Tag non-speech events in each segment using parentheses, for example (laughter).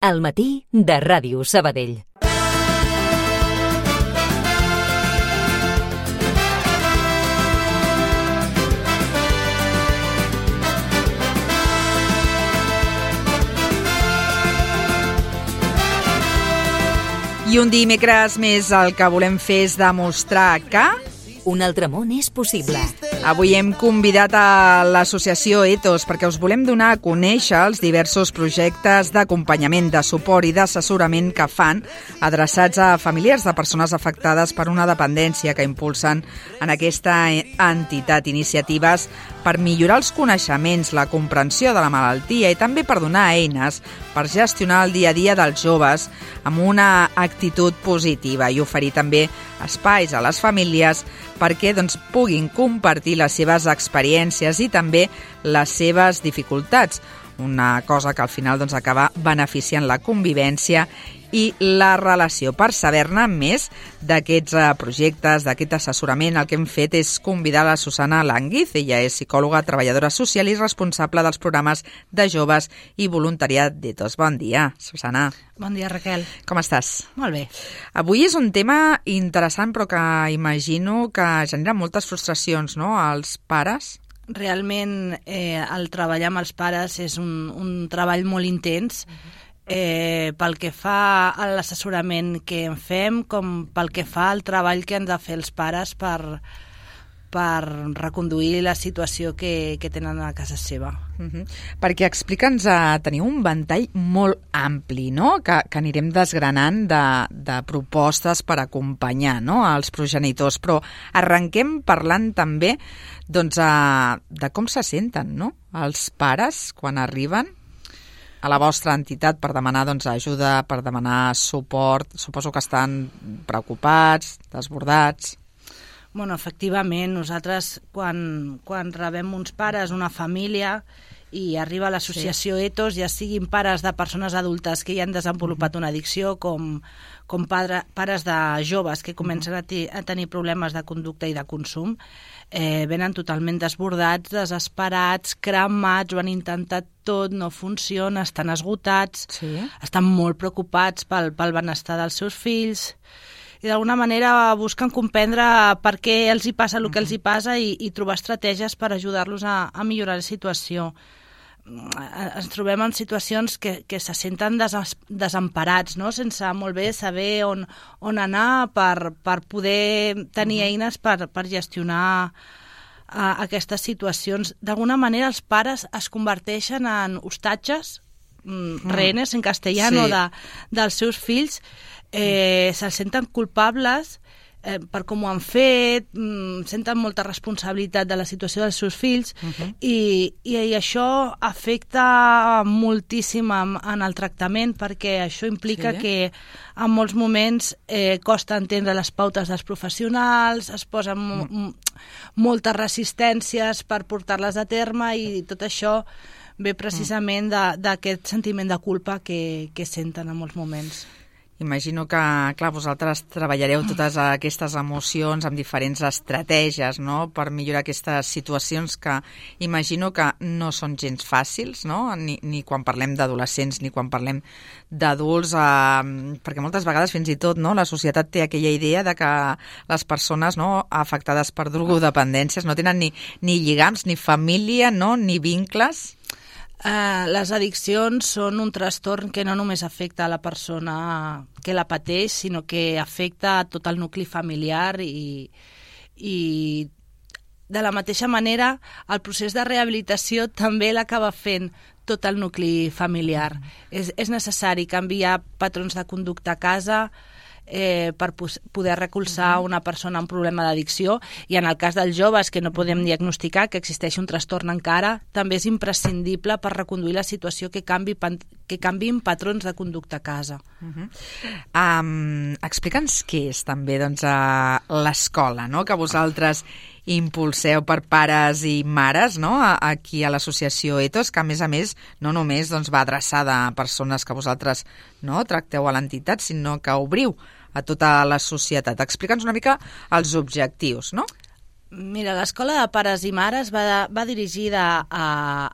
al matí de Ràdio Sabadell. I un dimecres més el que volem fer és demostrar que un altre món és possible. Avui hem convidat a l'associació Etos perquè us volem donar a conèixer els diversos projectes d'acompanyament, de suport i d'assessorament que fan adreçats a familiars de persones afectades per una dependència que impulsen en aquesta entitat iniciatives per millorar els coneixements, la comprensió de la malaltia i també per donar eines per gestionar el dia a dia dels joves amb una actitud positiva i oferir també espais a les famílies perquè doncs, puguin compartir les seves experiències i també les seves dificultats. Una cosa que al final doncs, acaba beneficiant la convivència i la relació. Per saber-ne més d'aquests uh, projectes, d'aquest assessorament, el que hem fet és convidar la Susana Languiz. Ella és psicòloga, treballadora social i responsable dels programes de joves i voluntariat d'ETOS. Bon dia, Susana. Bon dia, Raquel. Com estàs? Molt bé. Avui és un tema interessant, però que imagino que genera moltes frustracions, no?, als pares realment eh, el treballar amb els pares és un, un treball molt intens uh -huh eh, pel que fa a l'assessorament que en fem, com pel que fa al treball que han de fer els pares per, per reconduir la situació que, que tenen a casa seva. Uh -huh. Perquè explica'ns, a tenir un ventall molt ampli, no?, que, que anirem desgranant de, de propostes per acompanyar no? els progenitors, però arrenquem parlant també doncs, a, de com se senten no? els pares quan arriben a la vostra entitat per demanar doncs, ajuda, per demanar suport. Suposo que estan preocupats, desbordats. Bueno, efectivament, nosaltres quan, quan rebem uns pares, una família, i arriba a l'associació sí. ETOS, ja siguin pares de persones adultes que ja han desenvolupat una addicció, com, com padre, pares de joves que comencen a, a tenir problemes de conducta i de consum, eh, venen totalment desbordats, desesperats, cremats, ho han intentat tot, no funciona, estan esgotats, sí. estan molt preocupats pel, pel benestar dels seus fills i d'alguna manera busquen comprendre per què els hi passa el que els hi passa i, i trobar estratègies per ajudar-los a, a millorar la situació ens trobem en situacions que, que se senten des, desemparats, no? sense molt bé saber on, on anar per, per poder tenir eines per, per gestionar uh, aquestes situacions. D'alguna manera els pares es converteixen en hostatges, mm, renes en castellano, sí. de, dels seus fills, eh, se'ls senten culpables eh, per com ho han fet, mm, senten molta responsabilitat de la situació dels seus fills uh -huh. i, i, i això afecta moltíssim en, en el tractament perquè això implica sí. que en molts moments eh, costa entendre les pautes dels professionals, es posen uh -huh. moltes resistències per portar-les a terme i tot això ve precisament d'aquest sentiment de culpa que, que senten en molts moments. Imagino que, clar, vosaltres treballareu totes aquestes emocions amb diferents estratègies, no?, per millorar aquestes situacions que imagino que no són gens fàcils, no?, ni, ni quan parlem d'adolescents ni quan parlem d'adults, eh, perquè moltes vegades fins i tot, no?, la societat té aquella idea de que les persones, no?, afectades per drogodependències no tenen ni, ni lligams, ni família, no?, ni vincles Eh, les addiccions són un trastorn que no només afecta a la persona que la pateix, sinó que afecta a tot el nucli familiar i, i de la mateixa manera el procés de rehabilitació també l'acaba fent tot el nucli familiar. Mm. És, és necessari canviar patrons de conducta a casa, eh, per poder recolzar una persona amb problema d'addicció i en el cas dels joves que no podem diagnosticar que existeix un trastorn encara, també és imprescindible per reconduir la situació que canvi que canvin patrons de conducta a casa. Uh -huh. um, Explica'ns què és també doncs, l'escola, no? que vosaltres impulseu per pares i mares no? aquí a l'associació Etos, que a més a més no només doncs, va adreçada a persones que vosaltres no tracteu a l'entitat, sinó que obriu a tota la societat. Explica'ns una mica els objectius, no? Mira, l'escola de pares i mares va, va dirigida a,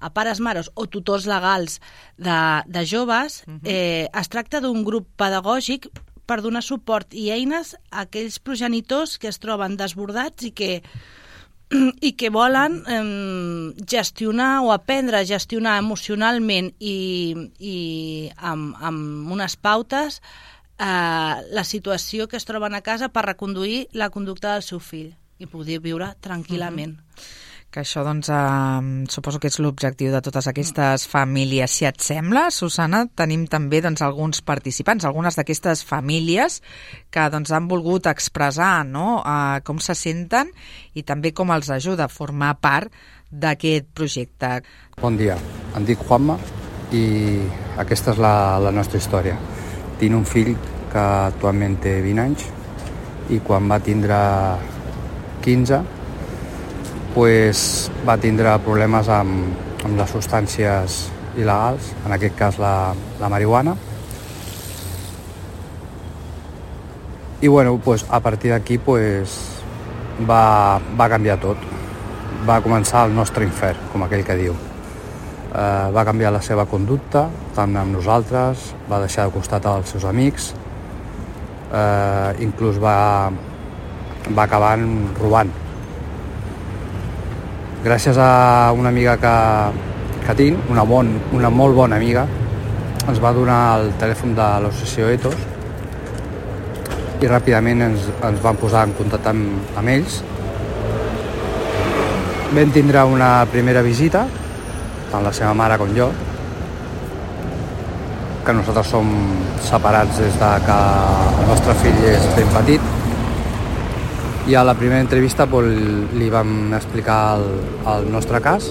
a pares, mares o tutors legals de, de joves. Uh -huh. eh, es tracta d'un grup pedagògic per donar suport i eines a aquells progenitors que es troben desbordats i que (clears throat) i que volen eh, gestionar o aprendre a gestionar emocionalment i, i amb, amb unes pautes eh, la situació que es troben a casa per reconduir la conducta del seu fill i poder viure tranquil·lament. Uh -huh. Que això, doncs, eh, suposo que és l'objectiu de totes aquestes famílies. Si et sembla, Susana, tenim també doncs, alguns participants, algunes d'aquestes famílies que doncs, han volgut expressar no, eh, com se senten i també com els ajuda a formar part d'aquest projecte. Bon dia, em dic Juanma i aquesta és la, la nostra història. Tinc un fill que actualment té 20 anys i quan va tindre 15 pues, va tindre problemes amb, amb les substàncies il·legals, en aquest cas la, la marihuana. I bueno, pues, a partir d'aquí pues, va, va canviar tot. Va començar el nostre infern, com aquell que diu. Eh, va canviar la seva conducta, tant amb nosaltres, va deixar de costat als seus amics, eh, inclús va, va acabar robant. Gràcies a una amiga que, que tinc, una, bon, una molt bona amiga, ens va donar el telèfon de l'associació Etos i ràpidament ens, ens van posar en contacte amb, amb ells. Vam tindre una primera visita, tant la seva mare com jo, que nosaltres som separats des de que el nostre fill és ben petit, i a la primera entrevista pues, li vam explicar el, el nostre cas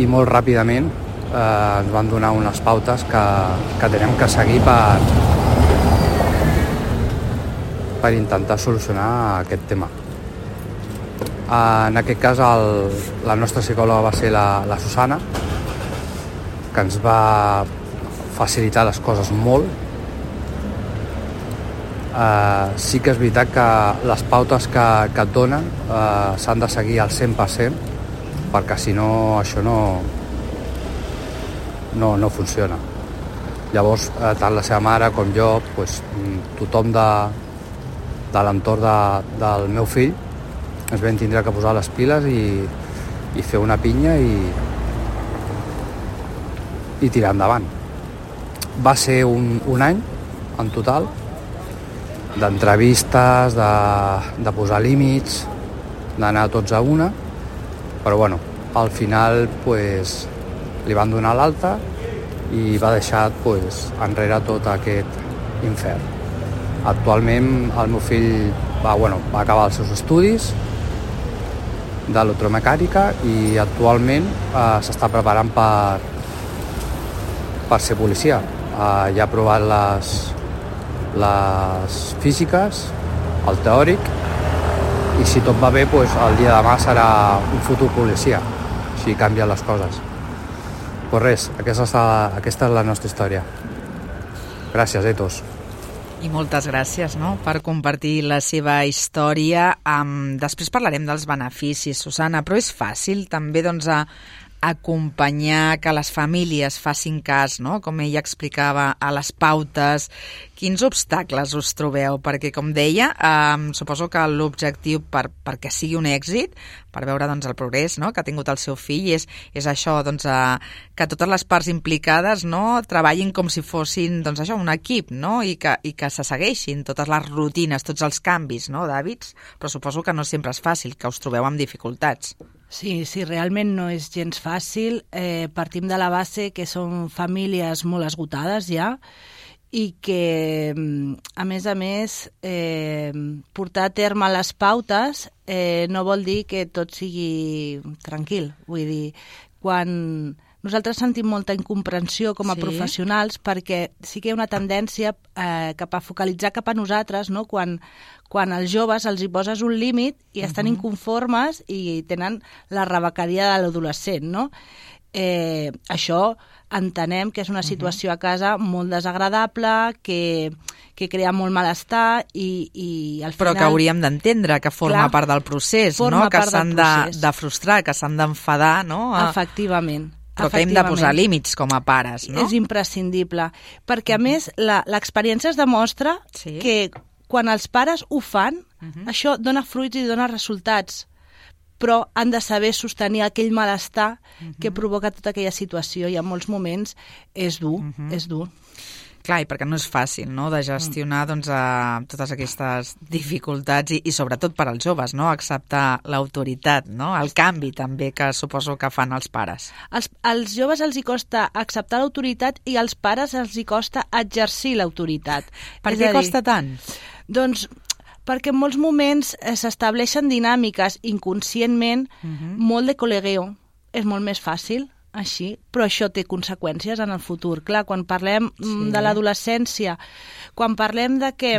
i molt ràpidament eh, ens van donar unes pautes que, que tenem que seguir per, per intentar solucionar aquest tema. En aquest cas el, la nostra psicòloga va ser la, la Susana, que ens va facilitar les coses molt Uh, sí que és veritat que les pautes que, que et donen uh, s'han de seguir al 100% perquè si no això no, no, no funciona. Llavors, uh, tant la seva mare com jo, pues, tothom de, de l'entorn de, del meu fill ens vam tindre que posar les piles i, i fer una pinya i, i tirar endavant. Va ser un, un any en total d'entrevistes, de, de posar límits, d'anar tots a una, però bueno, al final pues, li van donar l'alta i va deixar pues, enrere tot aquest infern. Actualment el meu fill va, bueno, va acabar els seus estudis d'electromecànica i actualment eh, s'està preparant per, per ser policia. Eh, ja ha provat les, les físiques, el teòric, i si tot va bé, doncs, el dia de demà serà un futur policia, si canvien les coses. Pues res, aquesta aquesta és la nostra història. Gràcies, Etos. I moltes gràcies no? per compartir la seva història. Um, després parlarem dels beneficis, Susana, però és fàcil també doncs, a, acompanyar que les famílies facin cas, no? com ella explicava, a les pautes. Quins obstacles us trobeu? Perquè, com deia, eh, suposo que l'objectiu per, perquè sigui un èxit, per veure doncs, el progrés no? que ha tingut el seu fill, és, és això, doncs, eh, que totes les parts implicades no? treballin com si fossin doncs, això, un equip no? I, que, i que se segueixin totes les rutines, tots els canvis no? d'hàbits, però suposo que no sempre és fàcil, que us trobeu amb dificultats. Sí, sí, realment no és gens fàcil. Eh, partim de la base que són famílies molt esgotades ja i que, mm, a més a més, eh, portar a terme les pautes eh, no vol dir que tot sigui tranquil. Vull dir, quan nosaltres sentim molta incomprensió com a sí. professionals perquè sí que hi ha una tendència eh, cap a focalitzar cap a nosaltres, no? quan, quan als joves els hi poses un límit i estan uh -huh. inconformes i tenen la rebequeria de l'adolescent, no? Eh, això entenem que és una situació a casa molt desagradable, que, que crea molt malestar i, i al Però final... que hauríem d'entendre que forma Clar, part del procés, no? que s'han de, de frustrar, que s'han d'enfadar, no? A- Efectivament. Però que hem de posar límits com a pares, no? És imprescindible, perquè a més la- l'experiència es demostra Sí. que quan els pares ho fan, això dona fruits i dona resultats, però han de saber sostenir aquell malestar que provoca tota aquella situació i en molts moments és dur, és dur. Clar, i perquè no és fàcil no? de gestionar doncs, a totes aquestes dificultats i, i sobretot per als joves, no? acceptar l'autoritat, no? el canvi també que suposo que fan els pares. Als, als joves els hi costa acceptar l'autoritat i als pares els hi costa exercir l'autoritat. (laughs) Per És què dir, costa tant? Doncs perquè en molts moments eh, s'estableixen dinàmiques inconscientment molt de col·legueo. És molt més fàcil així, però això té conseqüències en el futur. Clar, quan parlem sí. de l'adolescència, quan parlem de que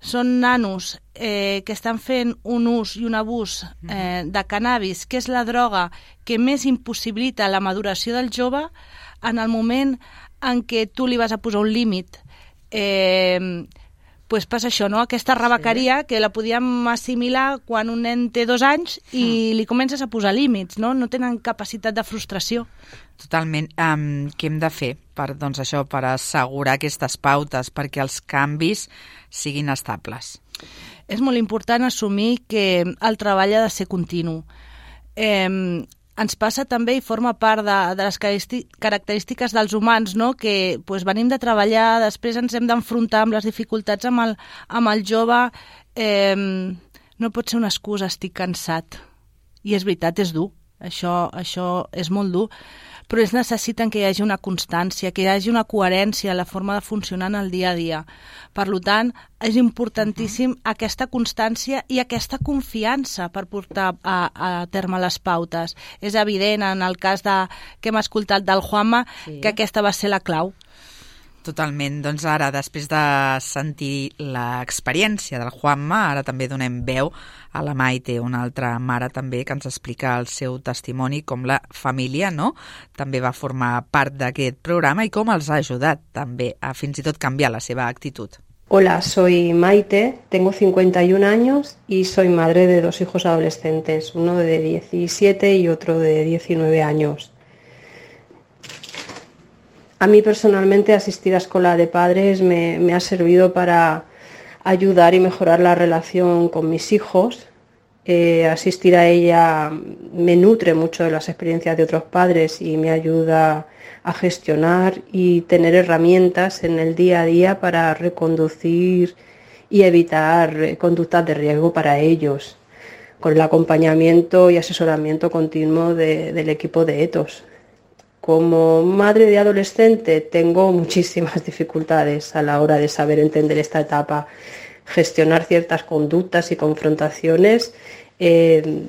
són nanos eh, que estan fent un ús i un abús eh, de cannabis, que és la droga que més impossibilita la maduració del jove, en el moment en què tu li vas a posar un límit, eh, pues passa això, no? Aquesta rebequeria sí. que la podíem assimilar quan un nen té dos anys i li comences a posar límits, no? No tenen capacitat de frustració. Totalment. Um, què hem de fer per, doncs, això, per assegurar aquestes pautes perquè els canvis siguin estables? És molt important assumir que el treball ha de ser continu. Eh, ens passa també i forma part de, de les característiques dels humans, no? que pues, venim de treballar, després ens hem d'enfrontar amb les dificultats amb el, amb el jove. Eh, no pot ser una excusa, estic cansat. I és veritat, és dur. Això, això és molt dur. Però es necessiten que hi hagi una constància, que hi hagi una coherència en la forma de funcionar en el dia a dia. Per tant, és importantíssim aquesta constància i aquesta confiança per portar a, a terme les pautes. És evident, en el cas de, que hem escoltat del Juanma, sí. que aquesta va ser la clau. Totalment. Doncs ara, després de sentir l'experiència del Juanma, ara també donem veu a la Maite, una altra mare també, que ens explica el seu testimoni, com la família no? també va formar part d'aquest programa i com els ha ajudat també a fins i tot canviar la seva actitud. Hola, soy Maite, tengo 51 años y soy madre de dos hijos adolescentes, uno de 17 y otro de 19 años. A mí personalmente asistir a escuela de padres me, ha servido para ayudar y mejorar la relación con mis hijos. Eh, asistir a ella me nutre mucho de las experiencias de otros padres y me ayuda a gestionar y tener herramientas en el día a día para reconducir y evitar eh, conductas de riesgo para ellos, con el acompañamiento y asesoramiento continuo de- del equipo de ETOS. Como madre de adolescente tengo muchísimas (laughs) dificultades a la hora de saber entender esta etapa, gestionar ciertas conductas y confrontaciones, eh,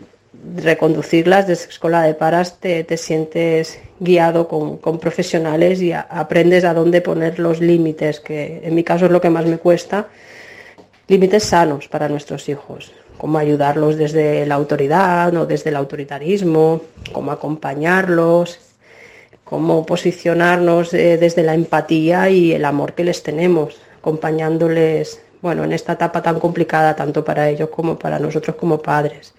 reconducirlas desde escuela de paras te, te sientes guiado con, profesionales y aprendes a dónde poner los límites, que en mi caso es lo que más me cuesta, límites sanos para nuestros hijos, cómo ayudarlos desde la autoridad o desde el autoritarismo, cómo acompañarlos, cómo posicionarnos eh, desde la empatía y el amor que les tenemos, acompañándoles, bueno, en esta etapa tan complicada tanto para ellos como para nosotros como padres.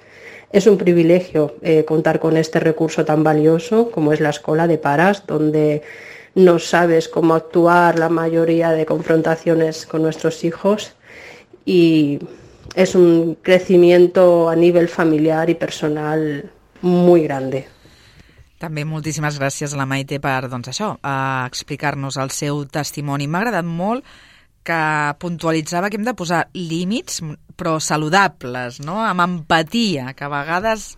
Es un privilegio eh, contar con este recurso tan valioso como es la escuela de paras, donde no sabes cómo actuar la mayoría de confrontaciones con nuestros hijos y es un crecimiento a nivel familiar y personal muy grande. També moltíssimes gràcies a la Maite per, doncs això, a explicar-nos el seu testimoni. M'ha agradat molt que puntualitzava que hem de posar límits, però saludables, no? amb empatia, que a vegades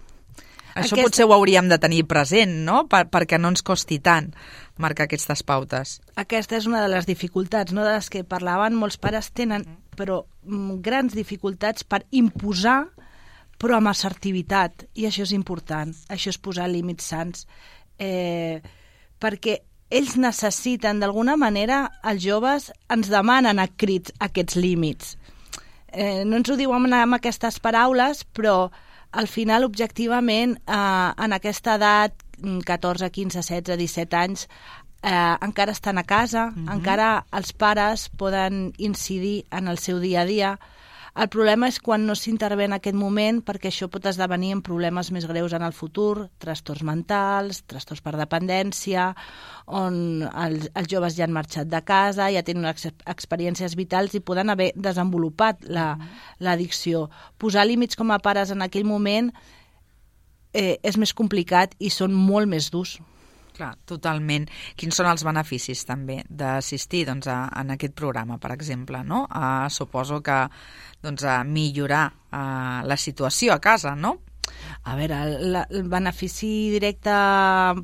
això Aquest- potser ho hauríem de tenir present, no? Per, perquè no ens costi tant marcar aquestes pautes. Aquesta és una de les dificultats, no? de les que parlaven. Molts pares tenen però mm, grans dificultats per imposar però amb assertivitat, i això és important, això és posar límits sants, eh, perquè ells necessiten, d'alguna manera, els joves ens demanen a crits aquests límits. Eh, no ens ho diuen amb aquestes paraules, però al final, objectivament, eh, en aquesta edat, mm, 14, 15, 16, 17 anys, eh, encara estan a casa, mm -hmm. encara els pares poden incidir en el seu dia a dia. El problema és quan no s'intervé en aquest moment perquè això pot esdevenir en problemes més greus en el futur, trastorns mentals, trastorns per dependència, on els, els joves ja han marxat de casa, ja tenen ex experiències vitals i poden haver desenvolupat l'addicció. La, Posar límits com a pares en aquell moment eh, és més complicat i són molt més durs. Clar, totalment. Quins són els beneficis també d'assistir doncs, a, en aquest programa, per exemple? No? Uh, suposo que doncs, a millorar uh, la situació a casa, no? A veure, el, el benefici directe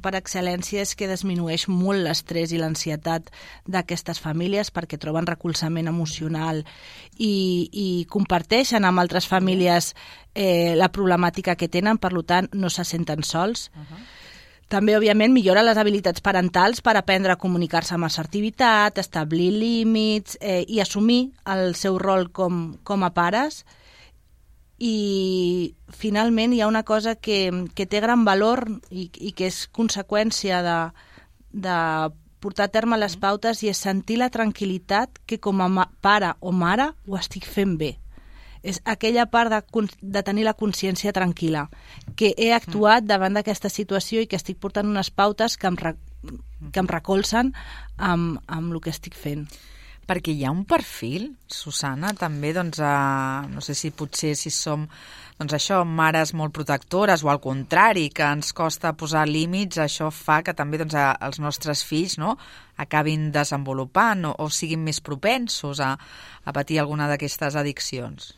per excel·lència és que disminueix molt l'estrès i l'ansietat d'aquestes famílies perquè troben recolzament emocional i, i comparteixen amb altres famílies eh, la problemàtica que tenen, per tant, no se senten sols. Uh -huh també, òbviament, millora les habilitats parentals per aprendre a comunicar-se amb assertivitat, establir límits eh, i assumir el seu rol com, com a pares. I, finalment, hi ha una cosa que, que té gran valor i, i que és conseqüència de, de portar a terme les pautes i és sentir la tranquil·litat que com a pare o mare ho estic fent bé és aquella part de, de tenir la consciència tranquil·la, que he actuat mm. davant d'aquesta situació i que estic portant unes pautes que em, re, que em recolzen amb, amb el que estic fent. Perquè hi ha un perfil, Susana, també, doncs, a, no sé si potser si som doncs això, mares molt protectores o al contrari, que ens costa posar límits, això fa que també doncs, a, els nostres fills no, acabin desenvolupant o, o siguin més propensos a, a patir alguna d'aquestes addiccions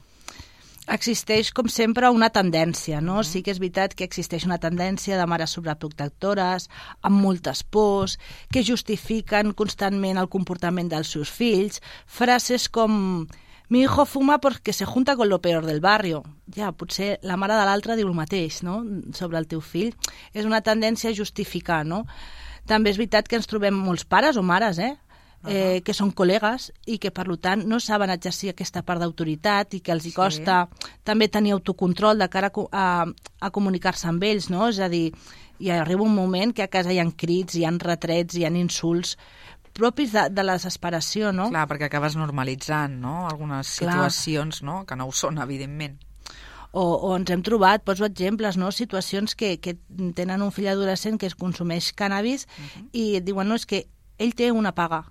existeix, com sempre, una tendència, no? Sí que és veritat que existeix una tendència de mares sobreprotectores, amb moltes pors, que justifiquen constantment el comportament dels seus fills, frases com mi hijo fuma porque se junta con lo peor del barrio. Ja, potser la mare de l'altre diu el mateix, no?, sobre el teu fill. És una tendència a justificar, no? També és veritat que ens trobem molts pares o mares, eh?, eh, que són col·legues i que, per tant, no saben exercir aquesta part d'autoritat i que els hi costa sí. també tenir autocontrol de cara a, a, a comunicar-se amb ells, no? És a dir, hi arriba un moment que a casa hi ha crits, hi ha retrets, hi ha insults propis de, de la desesperació, no? Clar, perquè acabes normalitzant, no?, algunes situacions, Clar. no?, que no ho són, evidentment o, o ens hem trobat, poso exemples, no? situacions que, que tenen un fill adolescent que es consumeix cannabis uh -huh. i et diuen, no, és que ell té una paga,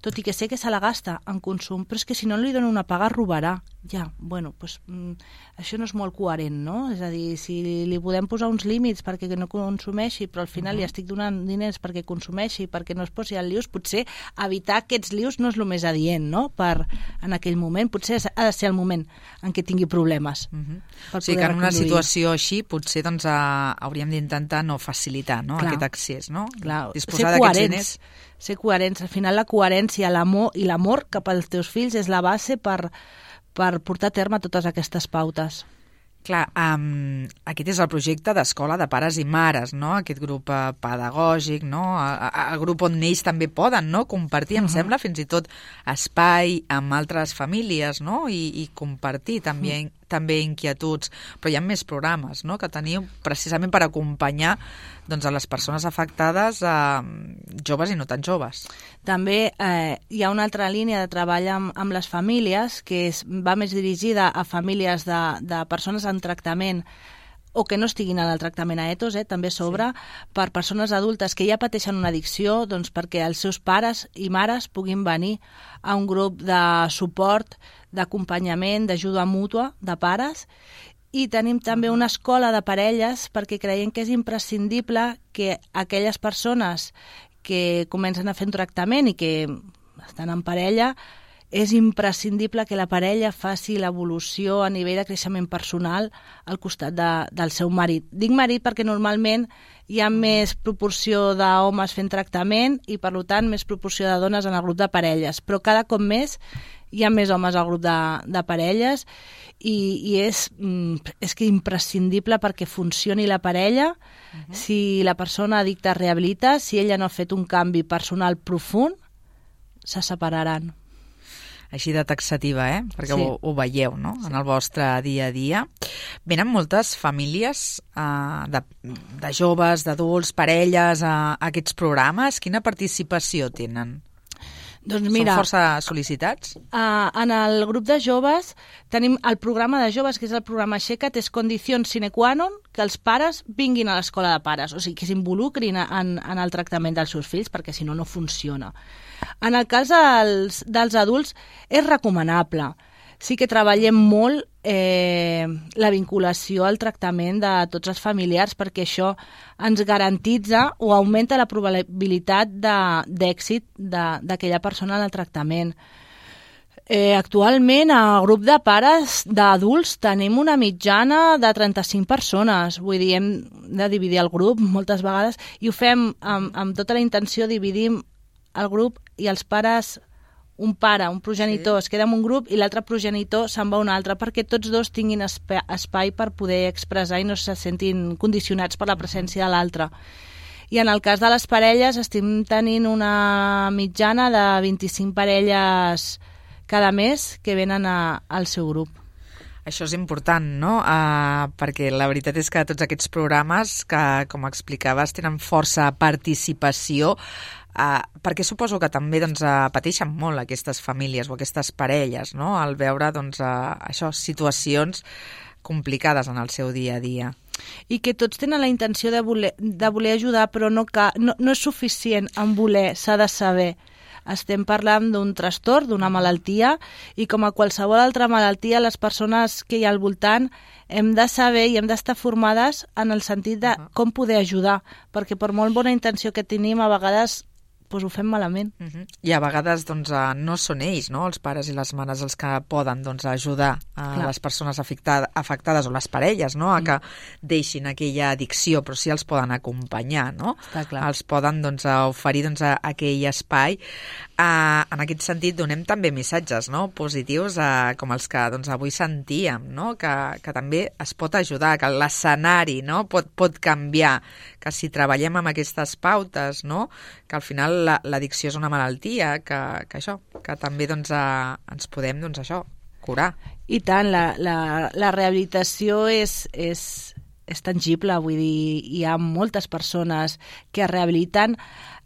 tot i que sé que se la gasta en consum, però és que si no li dona una paga robarà. Ja, bueno, pues, mm, això no és molt coherent, no? És a dir, si li podem posar uns límits perquè no consumeixi, però al final uh -huh. li estic donant diners perquè consumeixi, perquè no es posi al lius, potser evitar aquests lius no és el més adient, no?, per, en aquell moment. Potser ha de ser el moment en què tingui problemes. Uh -huh. o sigui que en una situació així potser doncs, uh, hauríem d'intentar no facilitar no? aquest accés, no? Clar, Disposar ser coherents. Diners ser coherents. Al final la coherència l'amor i l'amor cap als teus fills és la base per, per portar a terme totes aquestes pautes. Clar, um, aquest és el projecte d'Escola de Pares i Mares, no? aquest grup uh, pedagògic, no? el grup on ells també poden no? compartir, em uh -huh. sembla, fins i tot espai amb altres famílies no? I, i compartir també, uh -huh. També inquietuds. Però hi ha més programes no? que teniu precisament per acompanyar doncs, a les persones afectades, eh, joves i no tan joves. També eh, hi ha una altra línia de treball amb, amb les famílies que és, va més dirigida a famílies de, de persones en tractament o que no estiguin en el tractament a etos, eh, també s'obre sí. per persones adultes que ja pateixen una addicció doncs, perquè els seus pares i mares puguin venir a un grup de suport, d'acompanyament, d'ajuda mútua de pares i tenim també una escola de parelles perquè creiem que és imprescindible que aquelles persones que comencen a fer un tractament i que estan en parella, és imprescindible que la parella faci l'evolució a nivell de creixement personal al costat de, del seu marit. Dic marit perquè normalment hi ha més proporció d'homes fent tractament i, per tant, més proporció de dones en el grup de parelles. Però cada cop més hi ha més homes al grup de, de parelles i, i és, mm, és que imprescindible perquè funcioni la parella, uh -huh. si la persona addicta rehabilita, si ella no ha fet un canvi personal profund, se separaran. Així de taxativa, eh? perquè Sí. ho, ho veieu no? en el vostre dia a dia. Venen moltes famílies eh, de, de joves, d'adults, parelles a, a aquests programes. Quina participació tenen? Doncs mira, Són força sol·licitats? Uh, en el grup de joves tenim el programa de joves, que és el programa Aixeca't, és condició sine qua non que els pares vinguin a l'escola de pares, o sigui, que s'involucrin en, en el tractament dels seus fills, perquè si no, no funciona. En el cas dels, dels adults, és recomanable. Sí que treballem molt eh, la vinculació al tractament de tots els familiars perquè això ens garantitza o augmenta la probabilitat d'èxit d'aquella persona en el tractament. Eh, actualment, a grup de pares d'adults tenim una mitjana de 35 persones. Vull dir, hem de dividir el grup moltes vegades i ho fem amb, amb tota la intenció, dividim el grup i els pares un pare, un progenitor, sí. es queda en un grup i l'altre progenitor se'n va a un altre perquè tots dos tinguin espai, espai per poder expressar i no se sentin condicionats per la presència de l'altre. I en el cas de les parelles estem tenint una mitjana de 25 parelles cada mes que venen a, al seu grup. Això és important, no? Uh, perquè la veritat és que tots aquests programes que, com explicaves, tenen força participació, uh, perquè suposo que també doncs, uh, pateixen molt aquestes famílies o aquestes parelles, no?, al veure doncs, uh, això, situacions complicades en el seu dia a dia. I que tots tenen la intenció de voler, de voler ajudar, però no, ca, no, no és suficient en voler, s'ha de saber. Estem parlant d'un trastorn, d'una malaltia, i com a qualsevol altra malaltia, les persones que hi ha al voltant hem de saber i hem d'estar formades en el sentit de com poder ajudar, perquè per molt bona intenció que tenim, a vegades doncs ho fem malament. Uh -huh. I a vegades doncs, uh, no són ells, no? els pares i les mares, els que poden doncs, ajudar a Clar. les persones afectades, afectades o les parelles no? a que deixin aquella addicció, però sí els poden acompanyar, no? Està clar. els poden doncs, oferir doncs, aquell espai. Uh, en aquest sentit, donem també missatges no? positius uh, com els que doncs, avui sentíem, no? que, que també es pot ajudar, que l'escenari no? pot, pot canviar, que si treballem amb aquestes pautes, no? que al final la- l'addicció és una malaltia, que, que això, que també doncs, uh, ens podem doncs, això curar. I tant, la, la, la rehabilitació és, és, és tangible, vull dir, hi ha moltes persones que es rehabiliten.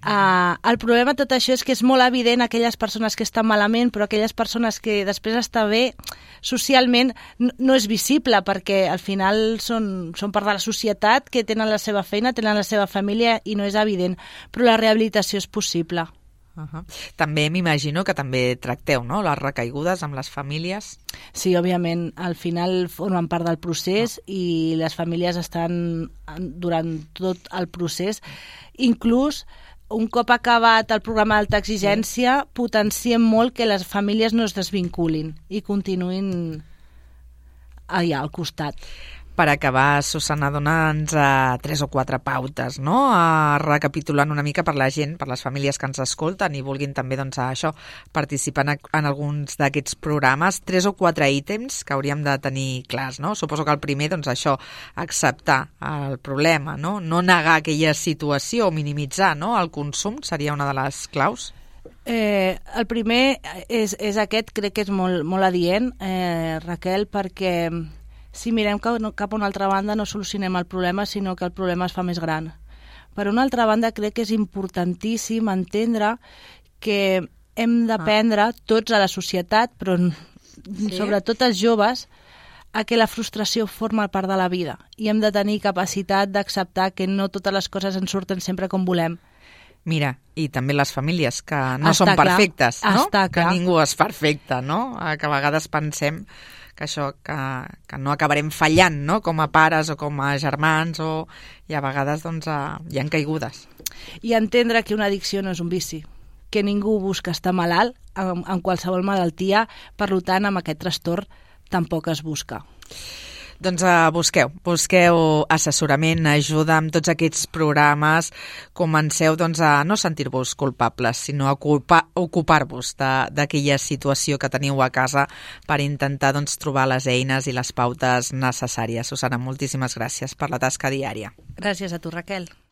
Uh, el problema de tot això és que és molt evident aquelles persones que estan malament, però aquelles persones que després està bé, socialment no, no és visible, perquè al final són, són part de la societat que tenen la seva feina, tenen la seva família i no és evident, però la rehabilitació és possible. Uh -huh. També m'imagino que també tracteu no? les recaigudes amb les famílies. Sí, òbviament, al final formen part del procés i les famílies estan durant tot el procés. Inclús, un cop acabat el programa d'alta exigència, potenciem molt que les famílies no es desvinculin i continuïn allà al costat. Per acabar, Susana, dona'ns uh, tres o quatre pautes, no? Uh, recapitulant una mica per la gent, per les famílies que ens escolten i vulguin també, doncs, això, participar en, en alguns d'aquests programes. Tres o quatre ítems que hauríem de tenir clars, no? Suposo que el primer, doncs, això, acceptar el problema, no? No negar aquella situació o minimitzar, no? El consum seria una de les claus. Eh, el primer és, és aquest, crec que és molt, molt adient, eh, Raquel, perquè si mirem cap, cap a una altra banda no solucionem el problema, sinó que el problema es fa més gran. Per una altra banda, crec que és importantíssim entendre que hem d'aprendre tots a la societat, però sí? sobretot els joves, a que la frustració forma part de la vida i hem de tenir capacitat d'acceptar que no totes les coses ens surten sempre com volem. Mira, i també les famílies que no Està són clar, perfectes, no? està que clar. ningú és perfecte, no? Que a vegades pensem que això, que, que no acabarem fallant, no? Com a pares o com a germans, o... i a vegades, doncs, eh, hi han caigudes. i entendre que una addicció no és un vici, que ningú busca estar malalt amb, amb qualsevol malaltia, per tant, amb aquest trastorn tampoc es busca. Doncs uh, busqueu, busqueu assessorament, ajuda amb tots aquests programes, comenceu doncs, a no sentir-vos culpables, sinó a ocupa- ocupar-vos d'aquella situació que teniu a casa per intentar doncs, trobar les eines i les pautes necessàries. Susana, moltíssimes gràcies per la tasca diària. Gràcies a tu, Raquel.